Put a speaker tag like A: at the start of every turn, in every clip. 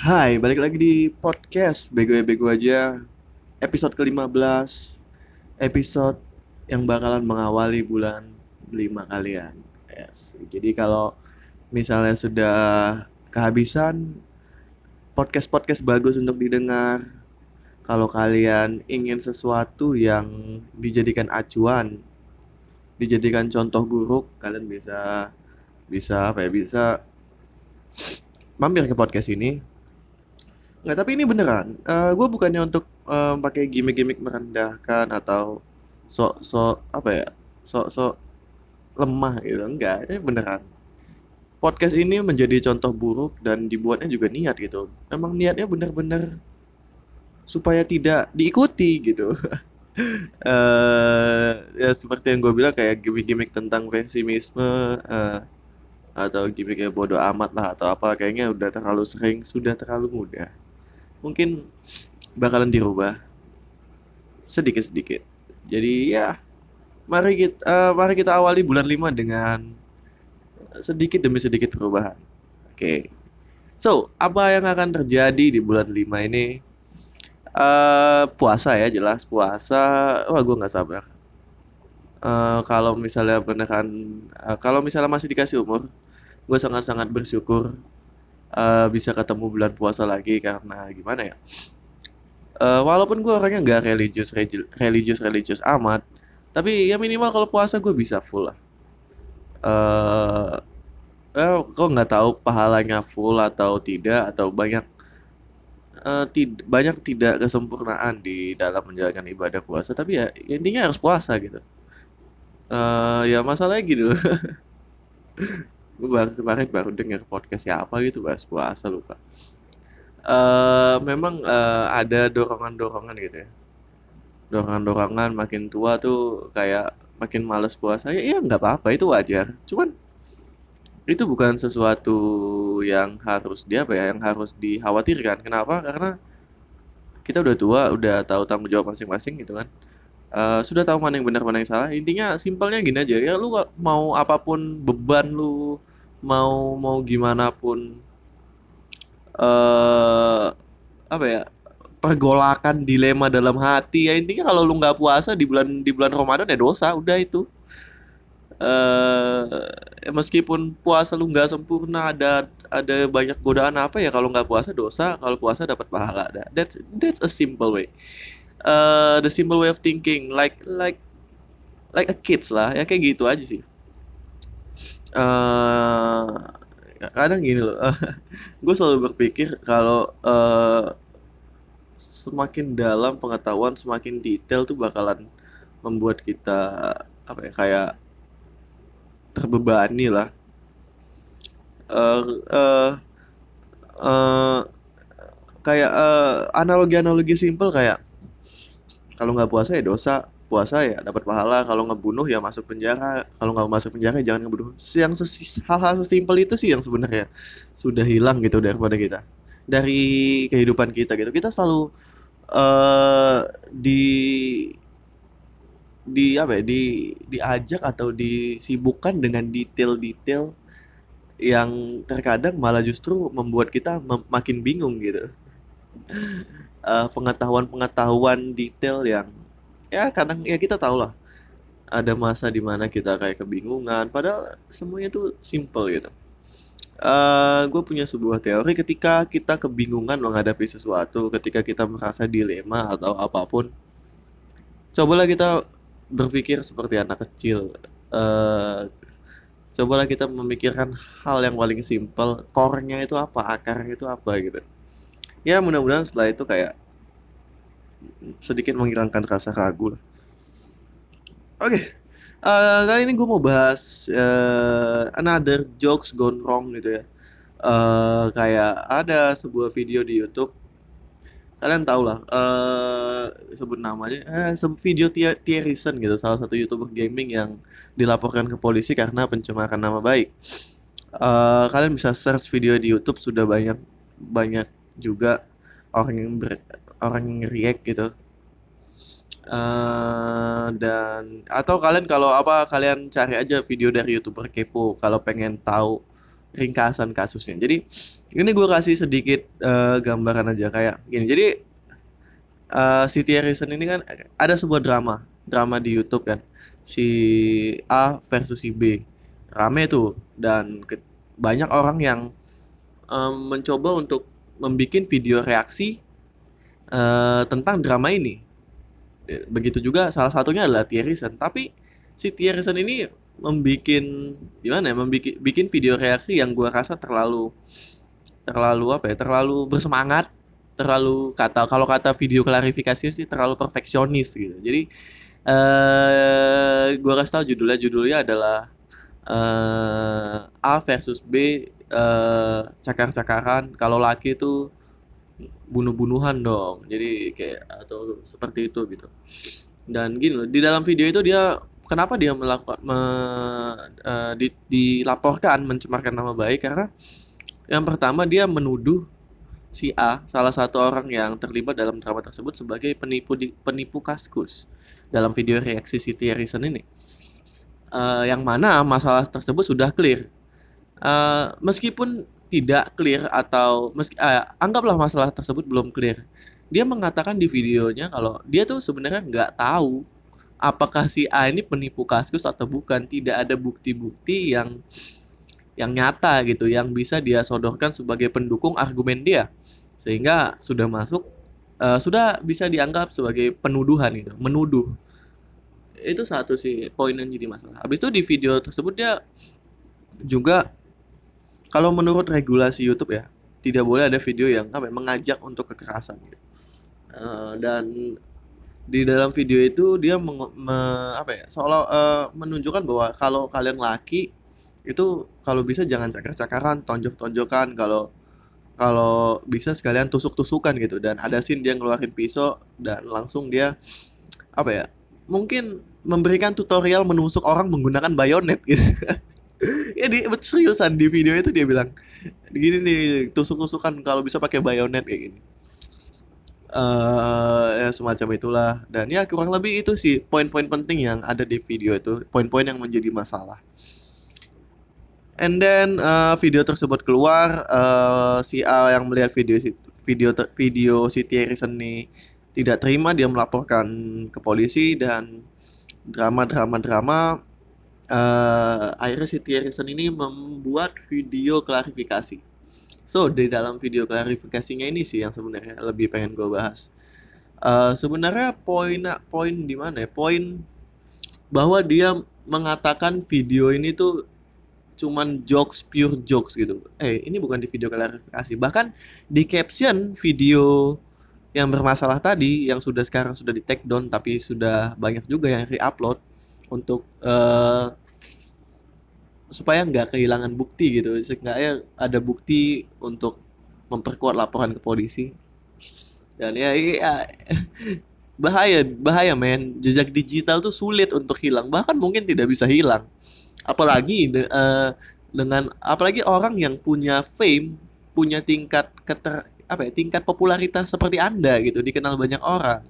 A: Hai, balik lagi di podcast Bego ya aja. Episode ke-15 Episode yang bakalan mengawali bulan 5 kalian yes. Jadi kalau misalnya sudah kehabisan Podcast-podcast bagus untuk didengar. Kalau kalian ingin sesuatu yang dijadikan acuan Dijadikan contoh buruk Kalian bisa Bisa apa ya Bisa mampir ke podcast ini Nggak, tapi ini beneran. Eh gue bukannya untuk eh, pakai gimmick-gimmick merendahkan atau sok-sok apa ya, sok-sok lemah gitu. Enggak, ini beneran. Podcast ini menjadi contoh buruk dan dibuatnya juga niat gitu. Emang niatnya bener-bener supaya tidak diikuti gitu. eh ya seperti yang gue bilang kayak gimmick-gimmick tentang pesimisme eh, atau gimmicknya bodoh amat lah atau apa kayaknya udah terlalu sering, sudah terlalu mudah mungkin bakalan dirubah sedikit-sedikit. Jadi ya, mari kita eh, mari kita awali bulan 5 dengan sedikit demi sedikit perubahan. Oke. So, apa yang akan terjadi di bulan 5 ini? eh puasa ya, jelas puasa. Wah, gue nggak sabar. Eh, kalau misalnya beneran eh, kalau misalnya masih dikasih umur, gue sangat-sangat bersyukur eh, bisa ketemu bulan puasa lagi karena gimana ya? Eh, walaupun gue orangnya nggak religius religius religius amat, tapi ya minimal kalau puasa gue bisa full lah. Eh, eh kok nggak tahu pahalanya full atau tidak atau banyak eh, tid- banyak tidak kesempurnaan di dalam menjalankan ibadah puasa, tapi ya intinya harus puasa gitu. Eh, ya masalahnya gitu. gue baru kemarin baru dengar podcast siapa gitu bahas puasa lupa. Eh memang eh, ada dorongan-dorongan gitu ya. Dorongan-dorongan makin tua tuh kayak makin males puasa. Ya, ya nggak apa-apa itu wajar. Cuman itu bukan sesuatu yang harus dia apa ya, yang harus dikhawatirkan. Kenapa? Karena kita udah tua, udah tahu tanggung jawab masing-masing gitu kan. Eh, sudah tahu mana yang benar mana yang salah. Intinya simpelnya gini aja ya lu mau apa pun beban lu mau mau gimana pun eh apa ya pergolakan dilema dalam hati. Ya intinya kalau lu nggak puasa di bulan di bulan Ramadan ya dosa udah itu. Eh meskipun puasa lu nggak sempurna ada ada banyak godaan apa ya kalau nggak puasa dosa kalau puasa dapat pahala. Dah. that's that's a simple way. Eh the simple way of thinking like like like a kids lah ya kayak gitu aja sih eh kadang gini loh gue selalu berpikir kalau eh semakin dalam pengetahuan semakin detail tuh bakalan membuat kita apa ya kayak terbebani lah. Eh eh eh, kayak eh, analogi-analogi simpel kayak kalau nggak puasa ya dosa puasa ya dapat pahala. Kalau ngebunuh ya masuk penjara. Kalau nggak masuk penjara ya jangan ngebunuh. Yang hal-hal sesimpel itu sih yang sebenarnya sudah hilang gitu daripada kita. Dari kehidupan kita gitu. Kita selalu eh di di apa ya di diajak atau disibukkan dengan detail-detail yang terkadang malah justru membuat kita mem- makin bingung gitu. Eh, pengetahuan-pengetahuan detail yang ya kadang ya kita tahu lah ada masa di mana kita kayak kebingungan padahal semuanya tuh simple gitu. Eh gue punya sebuah teori ketika kita kebingungan menghadapi sesuatu ketika kita merasa dilema atau apa pun cobalah kita berpikir seperti anak kecil. Eh cobalah kita memikirkan hal yang paling simpel core-nya itu apa akarnya itu apa gitu. Ya mudah-mudahan setelah itu kayak sedikit menghilangkan rasa ragu lah. Oke eh, kali ini gue mau bahas eh, another jokes gone wrong gitu ya. Eh kayak ada sebuah video di YouTube. Kalian tau lah eh sebut namanya eh video Tia Tierisen gitu salah satu youtuber gaming yang dilaporkan ke polisi karena pencemaran nama baik. Eh, kalian bisa search video di YouTube sudah banyak banyak juga orang yang ber- orang yang react gitu eh dan atau kalian kalau apa kalian cari aja video dari youtuber kepo kalau pengen tahu ringkasan kasusnya. Jadi ini gue kasih sedikit uh, gambaran aja kayak gini. Jadi uh, Harrison ini kan ada sebuah drama, drama di YouTube kan. Si A versus si B. Rame tuh dan ke, banyak orang yang um, mencoba untuk membuat video reaksi uh, tentang drama ini. Begitu juga salah satunya adalah Thierryson. Tapi si Thierryson ini membuat gimana ya, membuat bikin video reaksi yang gua rasa terlalu terlalu apa ya, terlalu bersemangat, terlalu kata kalau kata video klarifikasi sih terlalu perfeksionis gitu. Jadi eh gua kasih tahu judulnya judulnya adalah eh A versus B eh cakar-cakaran kalau laki itu bunuh-bunuhan dong. Jadi kayak atau seperti itu gitu. Dan gini loh, di dalam video itu dia kenapa dia melakukan me, uh, di, dilaporkan mencemarkan nama baik karena yang pertama dia menuduh si A salah satu orang yang terlibat dalam drama tersebut sebagai penipu di, penipu kaskus dalam video reaksi Siti Harrison ini uh, yang mana masalah tersebut sudah clear uh, meskipun tidak clear atau meski uh, anggaplah masalah tersebut belum clear. Dia mengatakan di videonya kalau dia tuh sebenarnya nggak tahu apakah si A ini penipu kasus atau bukan. Tidak ada bukti-bukti yang yang nyata gitu yang bisa dia sodorkan sebagai pendukung argumen dia. Sehingga sudah masuk uh, sudah bisa dianggap sebagai penuduhan gitu menuduh. Itu satu sih poin yang jadi masalah. Habis itu di video tersebut dia juga kalau menurut regulasi YouTube ya tidak boleh ada video yang apa ya, mengajak untuk kekerasan gitu. Uh, dan di dalam video itu dia meng, me, apa ya seolah uh, menunjukkan bahwa kalau kalian laki itu kalau bisa jangan cakar-cakaran tonjok-tonjokan kalau kalau bisa sekalian tusuk-tusukan gitu dan ada scene dia ngeluarin pisau dan langsung dia apa ya mungkin memberikan tutorial menusuk orang menggunakan bayonet gitu ya di seriusan di video itu dia bilang gini nih tusuk-tusukan kalau bisa pakai bayonet kayak gini. Uh, ya semacam itulah. Dan ya kurang lebih itu sih poin-poin penting yang ada di video itu poin-poin yang menjadi masalah. And then uh, video tersebut keluar uh, si A yang melihat video video video si Harrison ini tidak terima dia melaporkan ke polisi dan drama drama drama uh, akhirnya si Harrison ini membuat video klarifikasi So di dalam video klarifikasinya ini sih yang sebenarnya lebih pengen gue bahas. Uh, sebenarnya poin poin di mana ya? Poin bahwa dia mengatakan video ini tuh cuman jokes pure jokes gitu. Eh ini bukan di video klarifikasi. Bahkan di caption video yang bermasalah tadi yang sudah sekarang sudah di take down tapi sudah banyak juga yang re-upload untuk uh, supaya nggak kehilangan bukti gitu. Seenggaknya ada bukti untuk memperkuat laporan ke polisi. Dan ya, ya bahaya bahaya men. Jejak digital tuh sulit untuk hilang. Bahkan mungkin tidak bisa hilang. Apalagi uh, dengan apalagi orang yang punya fame punya tingkat keter apa ya tingkat popularitas seperti anda gitu dikenal banyak orang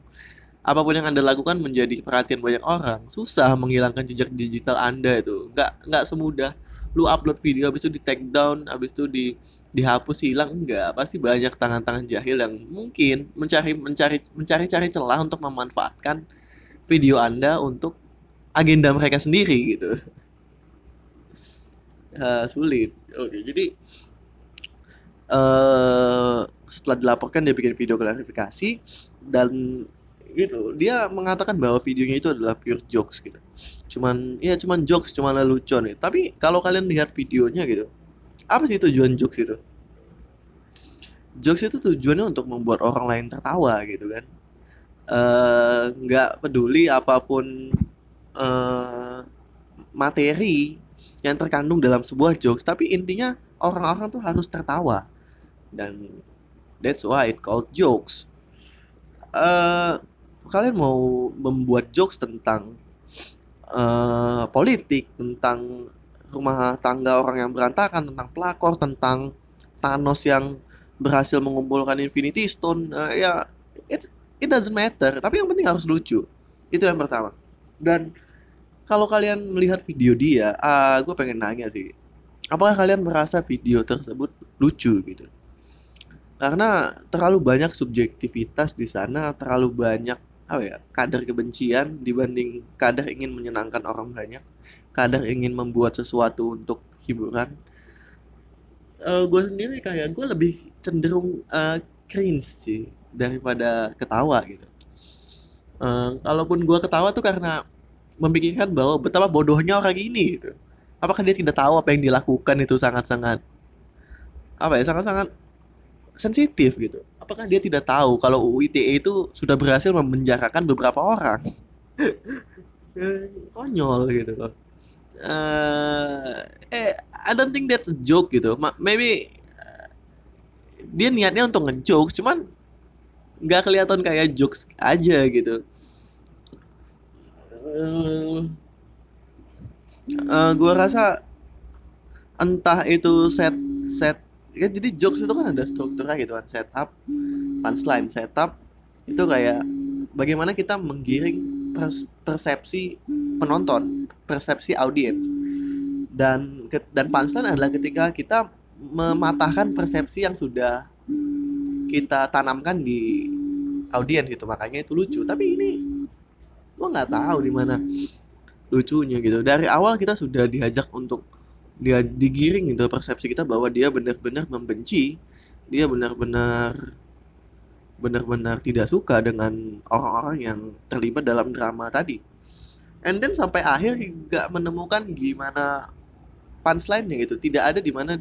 A: apa pun yang anda lakukan menjadi perhatian banyak orang susah menghilangkan jejak digital anda itu. Nggak nggak semudah. Lu upload video habis itu di take down habis itu di dihapus hilang enggak pasti banyak tangan-tangan jahil yang mungkin mencari mencari mencari cari celah untuk memanfaatkan video anda untuk agenda mereka sendiri gitu. Uh, sulit. Oke jadi uh, setelah dilaporkan dia bikin video klarifikasi dan gitu. Dia mengatakan bahwa videonya itu adalah pure jokes gitu. Cuman ya cuman jokes cuman lelucon nih tapi kalau kalian lihat videonya gitu apa sih tujuan jokes itu? Jokes itu tujuannya untuk membuat orang lain tertawa gitu kan. Eh, nggak uh, peduli apa pun uh, materi yang terkandung dalam sebuah jokes tapi intinya orang-orang tuh harus tertawa. Dan that's why it called jokes. Uh, kalian mau membuat jokes tentang uh, politik tentang rumah tangga orang yang berantakan tentang pelakor tentang Thanos yang berhasil mengumpulkan Infinity Stone uh, ya it it doesn't matter. Tapi yang penting harus lucu. Itu yang pertama. Dan kalau kalian melihat video dia uh, gue pengen nanya sih apakah kalian merasa video tersebut lucu gitu? Karena terlalu banyak subjektivitas di sana terlalu banyak apa ya kadar kebencian dibanding kadar ingin menyenangkan orang banyak kadar ingin membuat sesuatu untuk hiburan. Uh, gue sendiri kayak gue lebih cenderung uh, cringe sih daripada ketawa gitu. Uh, kalaupun gue ketawa tuh karena memikirkan bahwa betapa bodohnya orang ini gitu. Apakah dia tidak tahu apa yang dilakukan itu sangat-sangat apa ya sangat-sangat sensitif gitu apakah dia tidak tahu kalau UU ITE itu sudah berhasil memenjarakan beberapa orang? Konyol gitu loh. Uh, eh I don't think that's a joke gitu. Maybe uh, dia niatnya untuk ngejokes cuman nggak kelihatan kayak jokes aja gitu. Uh, uh, gue rasa entah itu set set ya jadi jokes itu kan ada strukturnya gitu kan setup punchline setup. Itu kayak bagaimana kita menggiring pers persepsi penonton persepsi audiens dan dan punchline adalah ketika kita mematahkan persepsi yang sudah kita tanamkan di audiens gitu. Makanya itu lucu. Tapi ini gua nggak tahu di mana lucunya gitu. Dari awal kita sudah diajak untuk dia digiring gitu persepsi kita bahwa dia benar-benar membenci dia benar-benar benar-benar tidak suka dengan orang-orang yang terlibat dalam drama tadi. And then sampai akhir nggak menemukan gimana punchline-nya gitu. Tidak ada di mana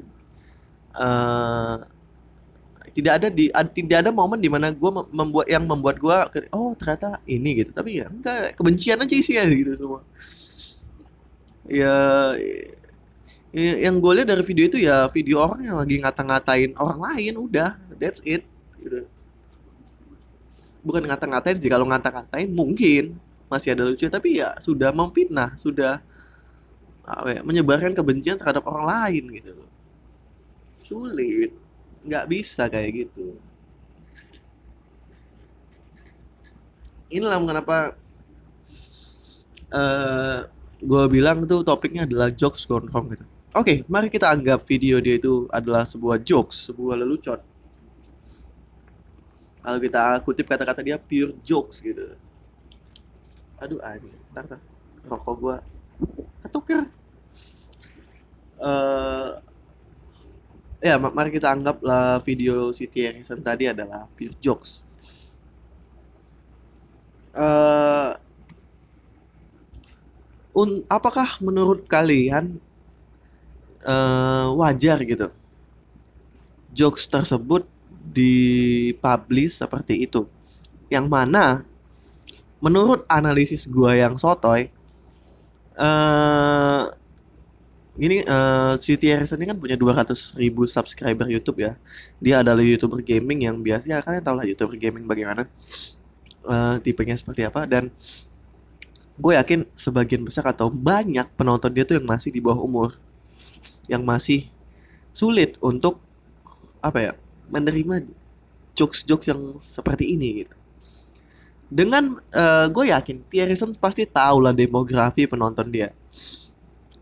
A: uh, tidak ada di ad, tidak ada momen di mana gue membuat yang membuat gue oh ternyata ini gitu. Tapi ya enggak. Kebencian aja isinya gitu semua. Ya yang gue lihat dari video itu ya video orang yang lagi ngata-ngatain orang lain udah that's it. Gitu. bukan ngata-ngatain sih kalau ngata-ngatain mungkin masih ada lucu tapi ya sudah memfitnah sudah apa ya, menyebarkan kebencian terhadap orang lain gitu sulit. Nggak bisa kayak gitu. Inilah kenapa uh, eh, gue bilang tuh topiknya adalah jokes gone wrong gitu Oke, okay, mari kita anggap video dia itu adalah sebuah jokes, sebuah lelucon. Kalau kita kutip kata-kata dia pure jokes gitu. Aduh anjing, ntar, ntar. Rokok gua ketuker. Uh, ya, mari kita anggaplah video Siti Harrison tadi adalah pure jokes. Uh, un, apakah menurut kalian uh, wajar gitu. Jokes tersebut dipublish seperti itu. Yang mana menurut analisis gua yang sotoy uh, ini uh, Siti Harrison ini kan punya 200 ribu subscriber YouTube ya. Dia adalah youtuber gaming yang biasa ya kalian tahu lah youtuber gaming bagaimana uh, tipenya seperti apa. Dan gue yakin sebagian besar atau banyak penonton dia tuh yang masih di bawah umur yang masih sulit untuk apa ya menerima jokes-jokes yang seperti ini gitu. Dengan uh, gue yakin Harrison pasti tahu lah demografi penonton dia.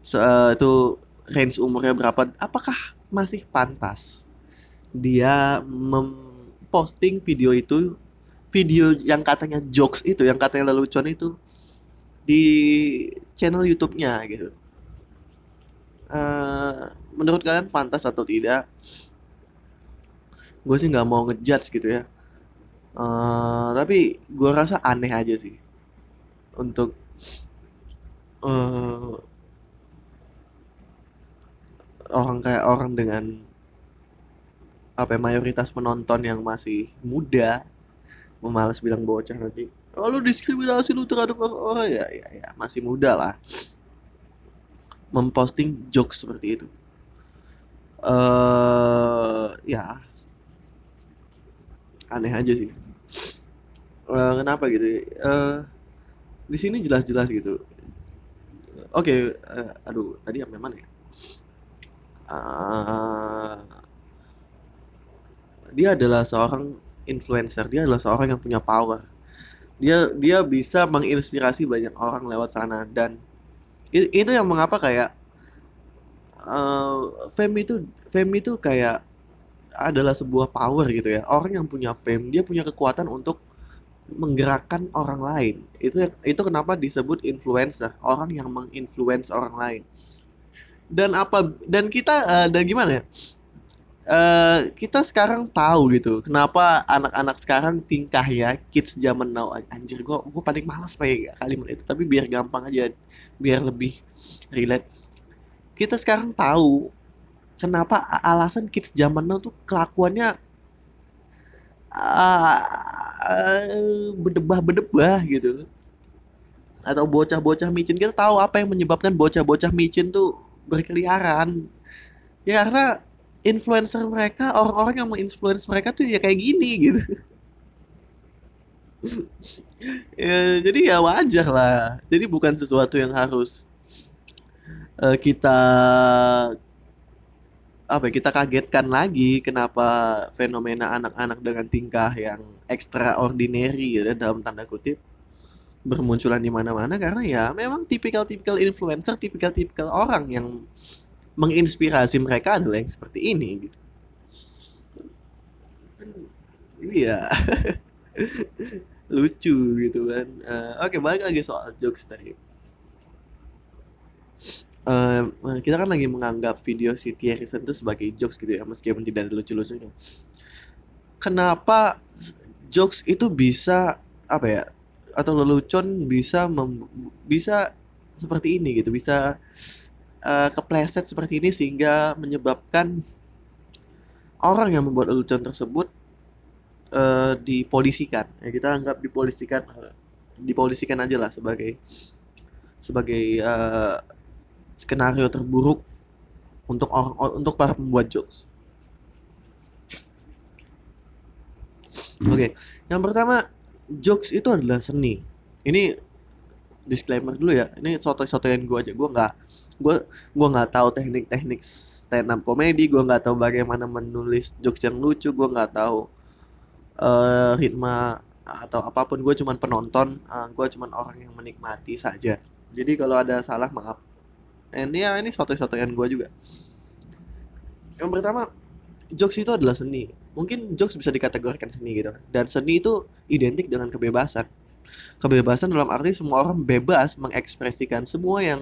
A: So, uh, itu range umurnya berapa? Apakah masih pantas dia memposting video itu video yang katanya jokes itu yang katanya lelucon itu di channel YouTube-nya gitu uh, menurut kalian pantas atau tidak? Gue sih nggak mau ngejudge gitu ya. Uh, tapi gue rasa aneh aja sih. Untuk uh, orang kayak orang dengan apa ya, mayoritas penonton yang masih muda memalas bilang bocah nanti oh, lu diskriminasi lu terhadap orang ya, ya ya masih muda lah memposting jokes seperti itu. Uh, ya. Aneh aja sih. Uh, kenapa gitu? Uh, di sini jelas-jelas gitu. Oke okay, uh, aduh tadi yang mana ya? Uh, dia adalah seorang influencer. Dia adalah seorang yang punya power. Dia dia bisa menginspirasi banyak orang lewat sana dan itu yang mengapa kayak uh, fame itu fame itu kayak adalah sebuah power gitu ya. Orang yang punya fame dia punya kekuatan untuk menggerakkan orang lain. Itu itu kenapa disebut influencer orang yang menginfluence orang lain. Dan apa dan kita uh, dan gimana ya uh, kita sekarang tahu gitu kenapa anak-anak sekarang tingkah ya kids zaman now. Anjir gue gue paling malas pakai kalimat itu tapi biar gampang aja biar lebih relate. Kita sekarang tahu kenapa alasan kids zaman now tuh kelakuannya uh, uh, gitu. Atau bocah-bocah micin kita tahu apa yang menyebabkan bocah-bocah micin tuh berkeliaran. Ya karena influencer mereka orang-orang yang menginfluence mereka tuh ya kayak gini gitu. Ya jadi ya wajar lah. Jadi bukan sesuatu yang harus uh, kita apa ya, kita kagetkan lagi kenapa fenomena anak-anak dengan tingkah yang extraordinary ya dalam tanda kutip bermunculan di mana-mana. Karena ya memang tipikal-tipikal influencer, tipikal-tipikal orang yang menginspirasi mereka adalah yang seperti ini gitu. Iya. Lucu gitu kan. Uh, Oke, okay, balik lagi soal jokes tadi. Uh, kita kan lagi menganggap video si Thierry itu sebagai jokes gitu ya meskipun tidak ada lucu-lucunya kenapa jokes itu bisa apa ya atau lelucon bisa mem, bisa seperti ini gitu bisa uh, kepleset seperti ini sehingga menyebabkan orang yang membuat lelucon tersebut uh, dipolisikan ya kita anggap dipolisikan dipolisikan aja lah sebagai sebagai uh, skenario terburuk untuk orang untuk para pembuat jokes. Oke, okay. yang pertama jokes itu adalah seni. Ini disclaimer dulu ya. Ini soto-sotoyan gue aja. Gue nggak, gue gue nggak tahu teknik-teknik stand up comedy. Gue nggak tahu bagaimana menulis jokes yang lucu. Gue nggak tahu uh, atau apa pun. Gue cuman penonton. Uh, gue cuman orang yang menikmati saja. Jadi kalau ada salah maaf ini ya ini soto-sotoyan gue juga yang pertama jokes itu adalah seni mungkin jokes bisa dikategorikan seni gitu dan seni itu identik dengan kebebasan kebebasan dalam arti semua orang bebas mengekspresikan semua yang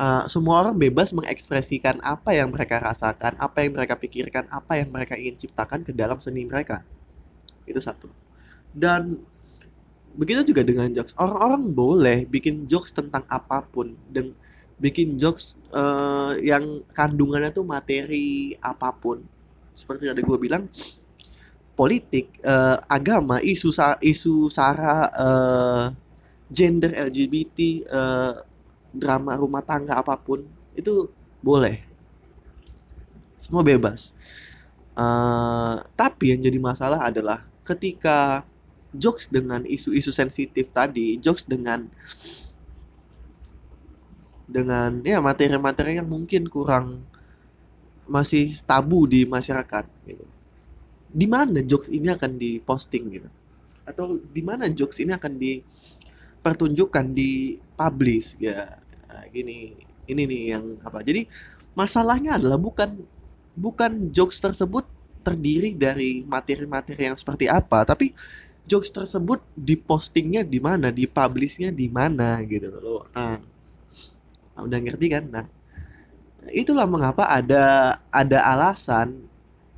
A: uh, semua orang bebas mengekspresikan apa yang mereka rasakan apa yang mereka pikirkan apa yang mereka ingin ciptakan ke dalam seni mereka. Itu satu. Dan begitu juga dengan jokes. Orang-orang boleh bikin jokes tentang apa pun dan bikin jokes uh, yang kandungannya tuh materi apa pun. Seperti yang tadi gue bilang politik uh, agama isu isu sara uh, gender LGBT uh, drama rumah tangga apa pun itu boleh semua bebas uh, tapi yang jadi masalah adalah ketika jokes dengan isu-isu sensitif tadi jokes dengan dengan ya materi-materi yang mungkin kurang masih tabu di masyarakat gitu. Di mana jokes ini akan diposting gitu? Atau di mana jokes ini akan dipertunjukkan di publish ya gini ini nih yang apa jadi masalahnya adalah bukan bukan jokes tersebut terdiri dari materi-materi yang seperti apa tapi jokes tersebut dipostingnya di mana dipublishnya di mana gitu loh nah Nah, udah ngerti kan? Nah, itulah mengapa ada ada alasan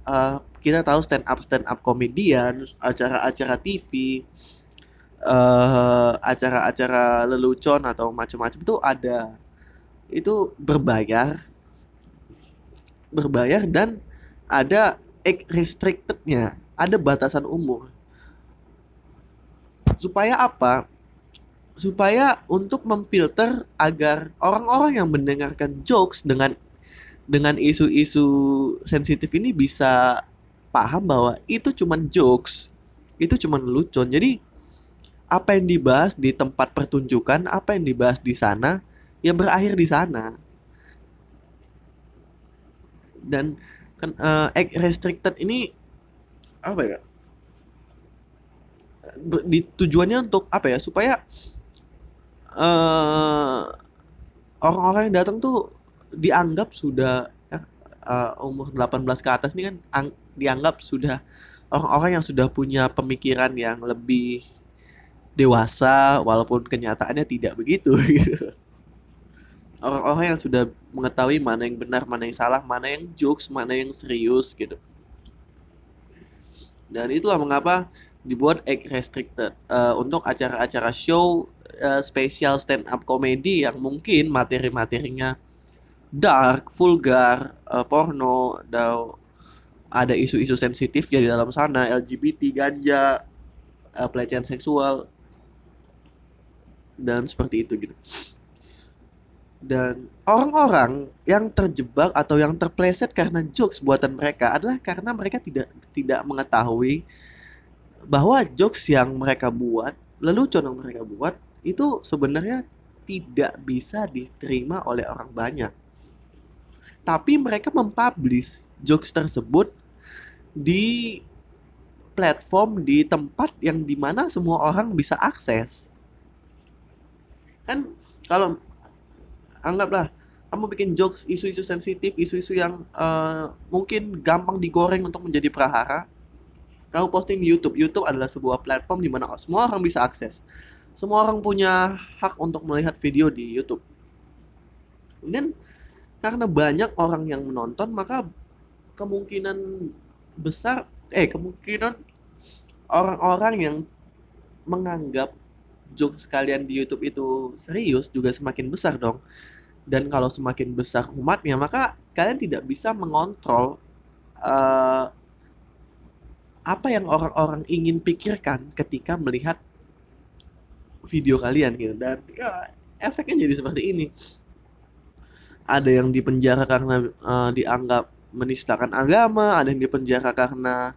A: uh, kita tahu stand up stand up komedian, acara-acara TV, uh, eh, acara-acara lelucon atau macam-macam itu ada. Itu berbayar berbayar dan ada restrictednya. Ada batasan umur. Supaya apa? Supaya untuk memfilter agar orang-orang yang mendengarkan jokes dengan dengan isu-isu sensitif ini bisa paham bahwa itu cuman jokes itu cuman lucu jadi apa yang dibahas di tempat pertunjukan apa yang dibahas di sana ya berakhir di sana. Dan kan uh, restricted ini apa ya? Di tujuannya untuk apa ya? Supaya uh, orang-orang yang datang tuh dianggap sudah uh, umur 18 ke atas ini kan dianggap sudah orang-orang yang sudah punya pemikiran yang lebih dewasa walaupun kenyataannya tidak begitu gitu. Orang-orang yang sudah mengetahui mana yang benar, mana yang salah, mana yang jokes, mana yang serius gitu. Dan itulah mengapa dibuat egg restricted uh, untuk acara-acara show uh, spesial stand up comedy yang mungkin materi-materinya dark, vulgar, uh, porno, dan ada isu-isu sensitif di dalam sana, LGBT, ganja, uh, pelecehan seksual, dan seperti itu gitu. Dan orang-orang yang terjebak atau yang terpleset karena jokes buatan mereka adalah karena mereka tidak tidak mengetahui bahwa jokes yang mereka buat, lelucon yang mereka buat itu sebenarnya tidak bisa diterima oleh orang banyak. Tapi mereka mempublish jokes tersebut di platform di tempat yang di mana semua orang bisa akses. Kan kalau anggaplah kamu bikin jokes isu-isu sensitif, isu-isu yang uh, mungkin gampang digoreng untuk menjadi prahara, kamu posting di YouTube. YouTube adalah sebuah platform di mana semua orang bisa akses. Semua orang punya hak untuk melihat video di YouTube. Dan karena banyak orang yang menonton, maka kemungkinan besar eh kemungkinan orang-orang yang menganggap jokes kalian di YouTube itu serius juga semakin besar dong. Dan kalau semakin besar umatnya, maka kalian tidak bisa mengontrol uh, apa yang orang-orang ingin pikirkan ketika melihat video kalian gitu dan ya efeknya jadi seperti ini ada yang dipenjara karena uh, dianggap menistakan agama ada yang dipenjara karena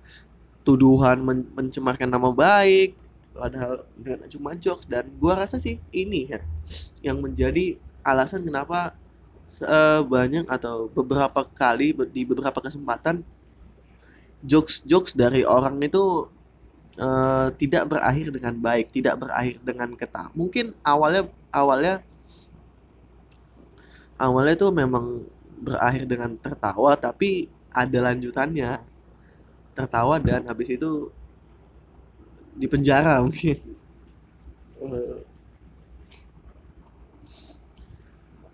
A: tuduhan men mencemarkan nama baik padahal cuma jokes dan gua rasa sih ini ya yang menjadi alasan kenapa sebanyak atau beberapa kali di beberapa kesempatan jokes-jokes dari orang itu uh, tidak berakhir dengan baik, tidak berakhir dengan ketawa. Mungkin awalnya awalnya awalnya itu memang berakhir dengan tertawa, tapi ada lanjutannya. Tertawa dan habis itu di penjara mungkin. Uh,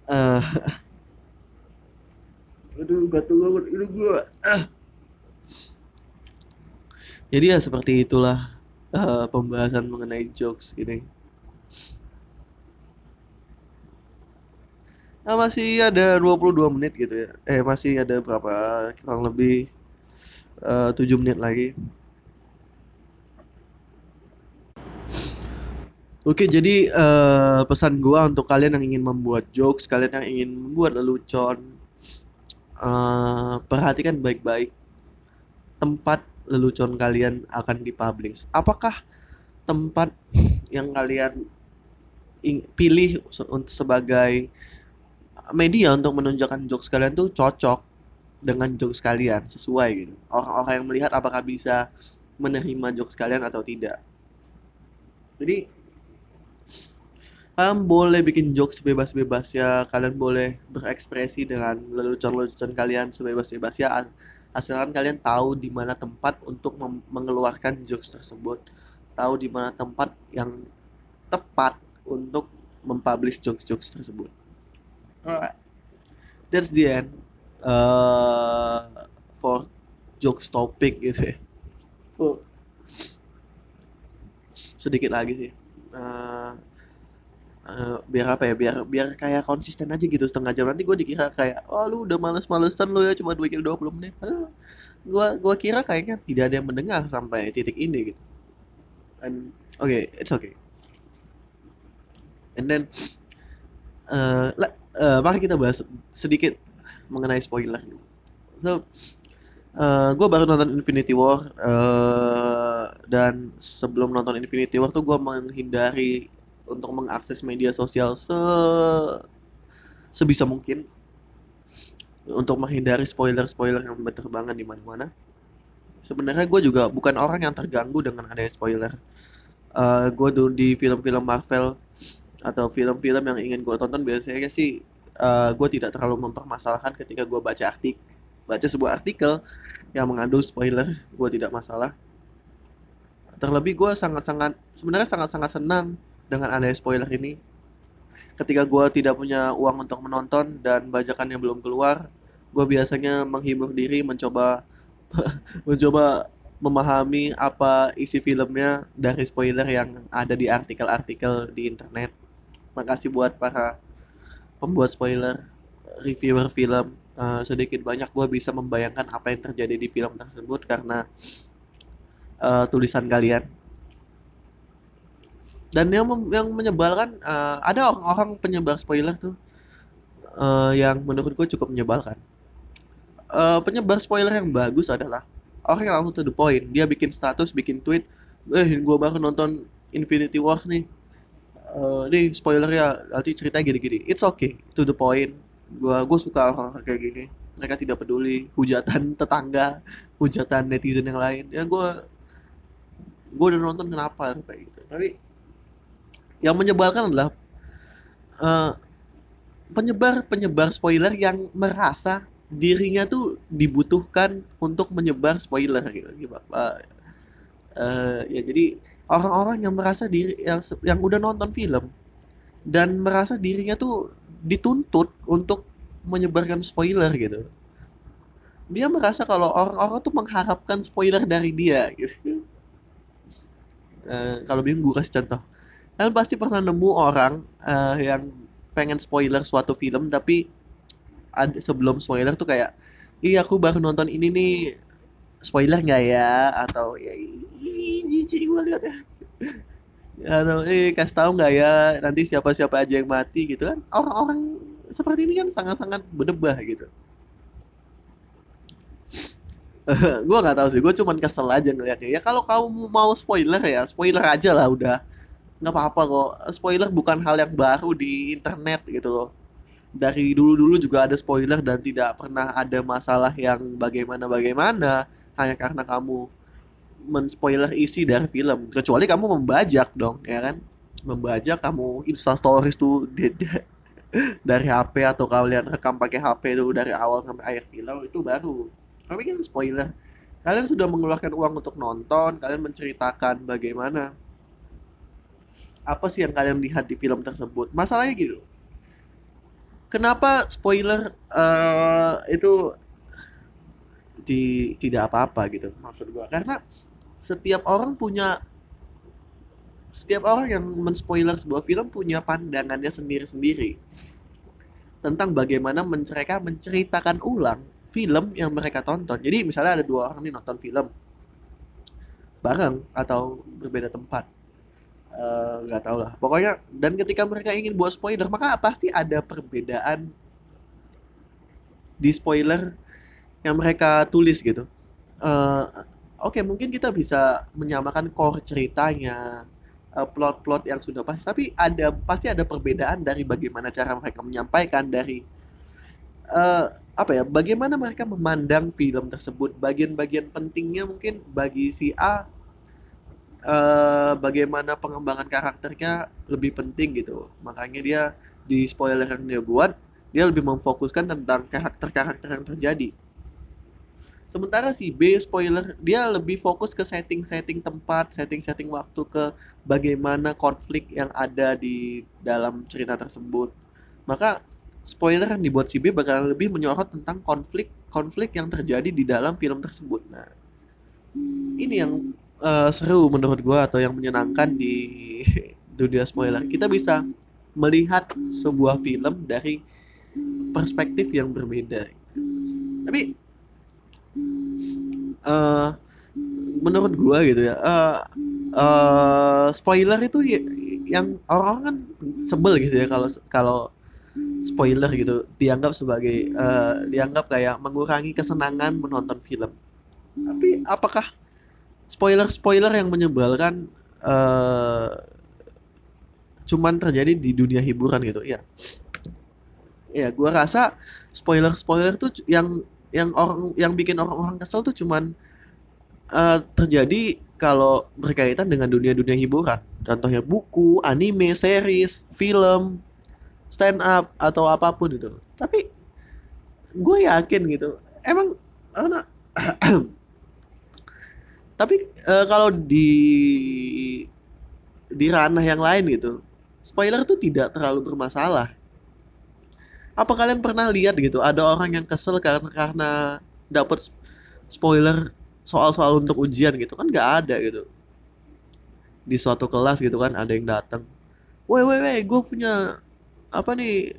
A: uh, aduh gatel banget ini gue uh jadi ya seperti itulah uh, pembahasan mengenai jokes ini nah, masih ada 22 menit gitu ya. Eh masih ada berapa? Kurang lebih uh, 7 menit lagi. Oke, jadi uh, pesan gua untuk kalian yang ingin membuat jokes, kalian yang ingin membuat lelucon, uh, perhatikan baik-baik tempat lelucon kalian akan dipublish? Apakah tempat yang kalian pilih untuk sebagai media untuk menunjukkan jokes kalian tuh cocok dengan jokes kalian sesuai gitu. Orang-orang yang melihat apakah bisa menerima jokes kalian atau tidak. Jadi kalian boleh bikin jokes bebas-bebas ya kalian boleh berekspresi dengan lelucon-lelucon kalian sebebas-bebas ya asalkan kalian tahu di mana tempat untuk mengeluarkan jokes tersebut tahu di mana tempat yang tepat untuk mempublish jokes-jokes tersebut alright. That's the end uh, for jokes topic gitu ya. So, sedikit lagi sih. Uh, uh, biar apa ya biar biar kayak konsisten aja gitu setengah jam. Nanti gue dikira kayak oh lu udah males-malesan lu ya cuma bikin 20 menit. Aduh, gue gua kira kayaknya tidak ada yang mendengar sampai titik ini gitu. And oke okay, it's okay. And then uh, uh, mari kita bahas sedikit mengenai spoiler so uh, gue baru nonton Infinity War uh, dan sebelum nonton Infinity War tuh gue menghindari untuk mengakses media sosial se sebisa mungkin untuk menghindari spoiler-spoiler yang berterbangan di mana-mana. Sebenarnya gue juga bukan orang yang terganggu dengan adanya spoiler. Uh, gue tuh di film-film Marvel atau film-film yang ingin gue tonton biasanya sih uh, gue tidak terlalu mempermasalahkan ketika gue baca artik baca sebuah artikel yang mengandung spoiler gue tidak masalah terlebih gue sangat-sangat sebenarnya sangat-sangat senang dengan ada spoiler ini ketika gue tidak punya uang untuk menonton dan bajakan yang belum keluar gue biasanya menghibur diri mencoba mencoba memahami apa isi filmnya dari spoiler yang ada di artikel-artikel di internet. Makasih buat para pembuat spoiler, reviewer film. Uh, sedikit banyak gue bisa membayangkan apa yang terjadi di film tersebut karena uh, tulisan kalian. Dan yang yang menyebalkan uh, ada orang-orang penyebar spoiler tuh uh, yang menurut gue cukup menyebalkan. Uh, penyebar spoiler yang bagus adalah orang yang langsung to the point dia bikin status bikin tweet eh gue baru nonton Infinity Wars nih uh, nih spoiler ya nanti cerita gini-gini. It's okay to the point. Gue gue suka orang kayak gini. Mereka tidak peduli hujatan tetangga hujatan netizen yang lain. Ya gue gue udah nonton kenapa kayak gitu. Tapi yang menyebalkan adalah uh, penyebar penyebar spoiler yang merasa dirinya tuh dibutuhkan untuk menyebar spoiler gitu. Uh, uh, ya jadi orang-orang yang merasa diri yang yang udah nonton film dan merasa dirinya tuh dituntut untuk menyebarkan spoiler gitu. Dia merasa kalau orang-orang tuh mengharapkan spoiler dari dia gitu. Uh, kalau bingung gue kasih contoh. Kalian pasti pernah nemu orang uh, yang pengen spoiler suatu film tapi ada sebelum spoiler tuh kayak iya aku baru nonton ini nih spoiler nggak ya? Atau ya jijik gue lihat ya. Atau eh kasih tahu nggak ya nanti siapa siapa aja yang mati gitu kan orang-orang seperti ini kan sangat-sangat berdebah gitu. Gue nggak tahu sih gue cuman kesel aja ngeliatnya. Ya kalau kamu mau spoiler ya spoiler aja lah udah. Nggak apa-apa kok. Spoiler bukan hal yang baru di internet gitu loh. Dari dulu-dulu juga ada spoiler dan tidak pernah ada masalah yang bagaimana-bagaimana hanya karena kamu menspoiler isi dari film. Kecuali kamu membajak dong ya kan? Membajak kamu insta stories tuh dari HP atau kalian rekam pakai HP itu dari awal sampai akhir film itu baru. Tapi kan spoiler. Kalian sudah mengeluarkan uang untuk nonton kalian menceritakan bagaimana. Apa sih yang kalian lihat di film tersebut? Masalahnya gitu kenapa spoiler uh, itu di tidak apa-apa gitu maksud gua karena setiap orang punya setiap orang yang menspoiler sebuah film punya pandangannya sendiri-sendiri tentang bagaimana mereka menceritakan ulang film yang mereka tonton. Jadi misalnya ada dua orang nih nonton film bareng atau berbeda tempat Eh, nggak uh, tahu lah pokoknya dan ketika mereka ingin buat spoiler maka pasti ada perbedaan di spoiler yang mereka tulis gitu. Uh, oke okay, mungkin kita bisa menyamakan core ceritanya uh, plot-plot yang sudah pasti tapi ada pasti ada perbedaan dari bagaimana cara mereka menyampaikan dari uh, apa ya bagaimana mereka memandang film tersebut. Bagian-bagian pentingnya mungkin bagi si A uh, bagaimana pengembangan karakternya lebih penting gitu. Makanya dia di spoiler yang dia buat dia lebih memfokuskan tentang karakter-karakter yang terjadi sementara si B spoiler dia lebih fokus ke setting-setting tempat setting-setting waktu ke bagaimana konflik yang ada di dalam cerita tersebut. Maka spoiler yang dibuat si B bakalan lebih menyorot tentang konflik konflik yang terjadi di dalam film tersebut. Nah ini yang uh, seru menurut gue atau yang menyenangkan di dunia spoiler. Kita bisa melihat sebuah film dari perspektif yang berbeda. Tapi uh, menurut gue gitu ya uh, uh, spoiler itu ya, yang orang-orang kan sebel gitu ya kalau kalau spoiler gitu dianggap sebagai uh, dianggap kayak mengurangi kesenangan menonton film. Tapi apakah spoiler-spoiler yang menyebalkan uh, cuman terjadi di dunia hiburan gitu? Ya. Ya gue rasa spoiler-spoiler tuh yang yang orang yang bikin orang-orang kesel tuh cuman uh, terjadi kalau berkaitan dengan dunia-dunia hiburan. Contohnya buku anime series film stand up atau apa pun itu. Tapi gue yakin gitu emang karena tapi uh, kalau di di ranah yang lain gitu spoiler tuh tidak terlalu bermasalah apa kalian pernah lihat gitu ada orang yang kesel karena karena dapat spoiler soal-soal untuk ujian gitu? Kan nggak ada gitu. Di suatu kelas gitu kan ada yang datang woi woi woi gue punya apa nih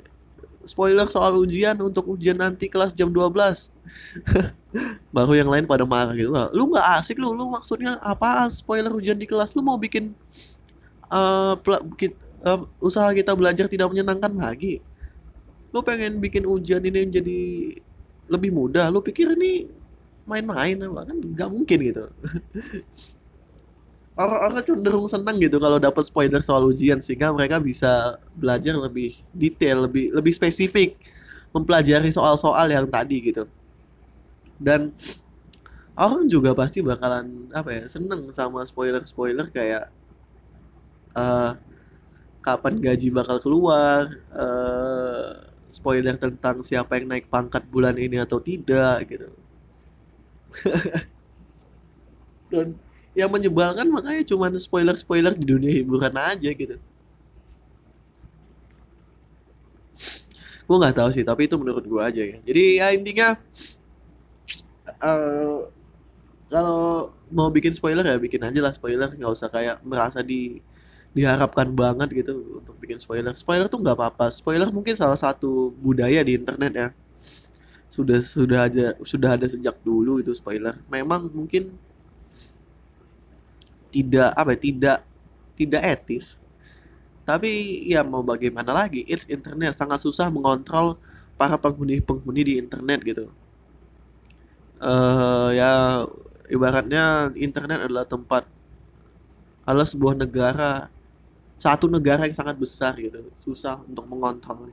A: spoiler soal ujian untuk ujian nanti kelas jam 12 baru yang lain pada marah gitu lu nggak asik lu lu maksudnya apaan spoiler ujian di kelas? Lu mau bikin uh, uh, usaha kita belajar tidak menyenangkan lagi lu pengen bikin ujian ini jadi lebih mudah lu pikir ini main-main apa? Kan nggak mungkin gitu. Orang-orang cenderung senang gitu kalau dapat spoiler soal ujian sehingga mereka bisa belajar lebih detail lebih lebih spesifik mempelajari soal-soal yang tadi gitu. Dan orang juga pasti bakalan apa ya seneng sama spoiler spoiler kayak uh, kapan gaji bakal keluar uh, spoiler tentang siapa yang naik pangkat bulan ini atau tidak gitu. Dan yang menyebalkan makanya cuma spoiler spoiler di dunia hiburan aja gitu. Gue nggak tahu sih tapi itu menurut gue aja ya. Jadi ya intinya uh, kalau mau bikin spoiler ya bikin aja lah spoiler. Nggak usah kayak merasa di diharapkan banget gitu untuk bikin spoiler. Spoiler tuh nggak apa-apa. Spoiler mungkin salah satu budaya di internet ya. Sudah sudah aja sudah ada sejak dulu itu spoiler. Memang mungkin tidak apa ya, tidak tidak etis. Tapi ya mau bagaimana lagi it's internet. Sangat susah mengontrol para penghuni-penghuni di internet gitu. Uh, ya ibaratnya internet adalah tempat adalah sebuah negara satu negara yang sangat besar gitu susah untuk mengontrol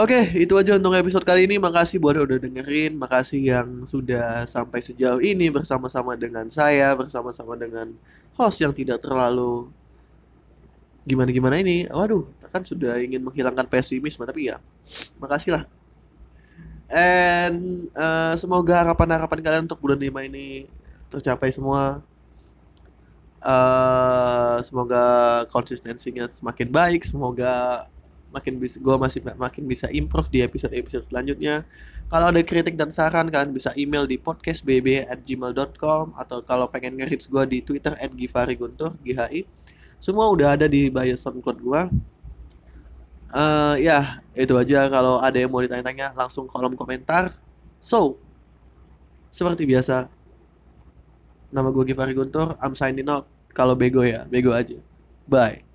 A: Oke, itu aja untuk episode kali ini. Makasih buat udah dengerin. Makasih yang sudah sampai sejauh ini bersama-sama dengan saya, bersama-sama dengan host yang tidak terlalu gimana-gimana ini. Waduh, kan sudah ingin menghilangkan pesimisme, tapi ya, makasih lah. And uh, semoga harapan-harapan kalian untuk bulan 5 ini tercapai semua uh, semoga konsistensinya semakin baik semoga makin bisa gue masih makin bisa improve di episode episode selanjutnya. Kalau ada kritik dan saran kalian bisa email di podcastbb@gmail.com atau kalau pengen nge gue di twitter @gifariguntur ghi semua udah ada di bio soundcloud gue uh, ya itu aja. Kalau ada yang mau ditanya-tanya langsung kolom komentar. So seperti biasa Nama gue Givari Guntur, I'm signing out. Kalau bego ya, bego aja. Bye.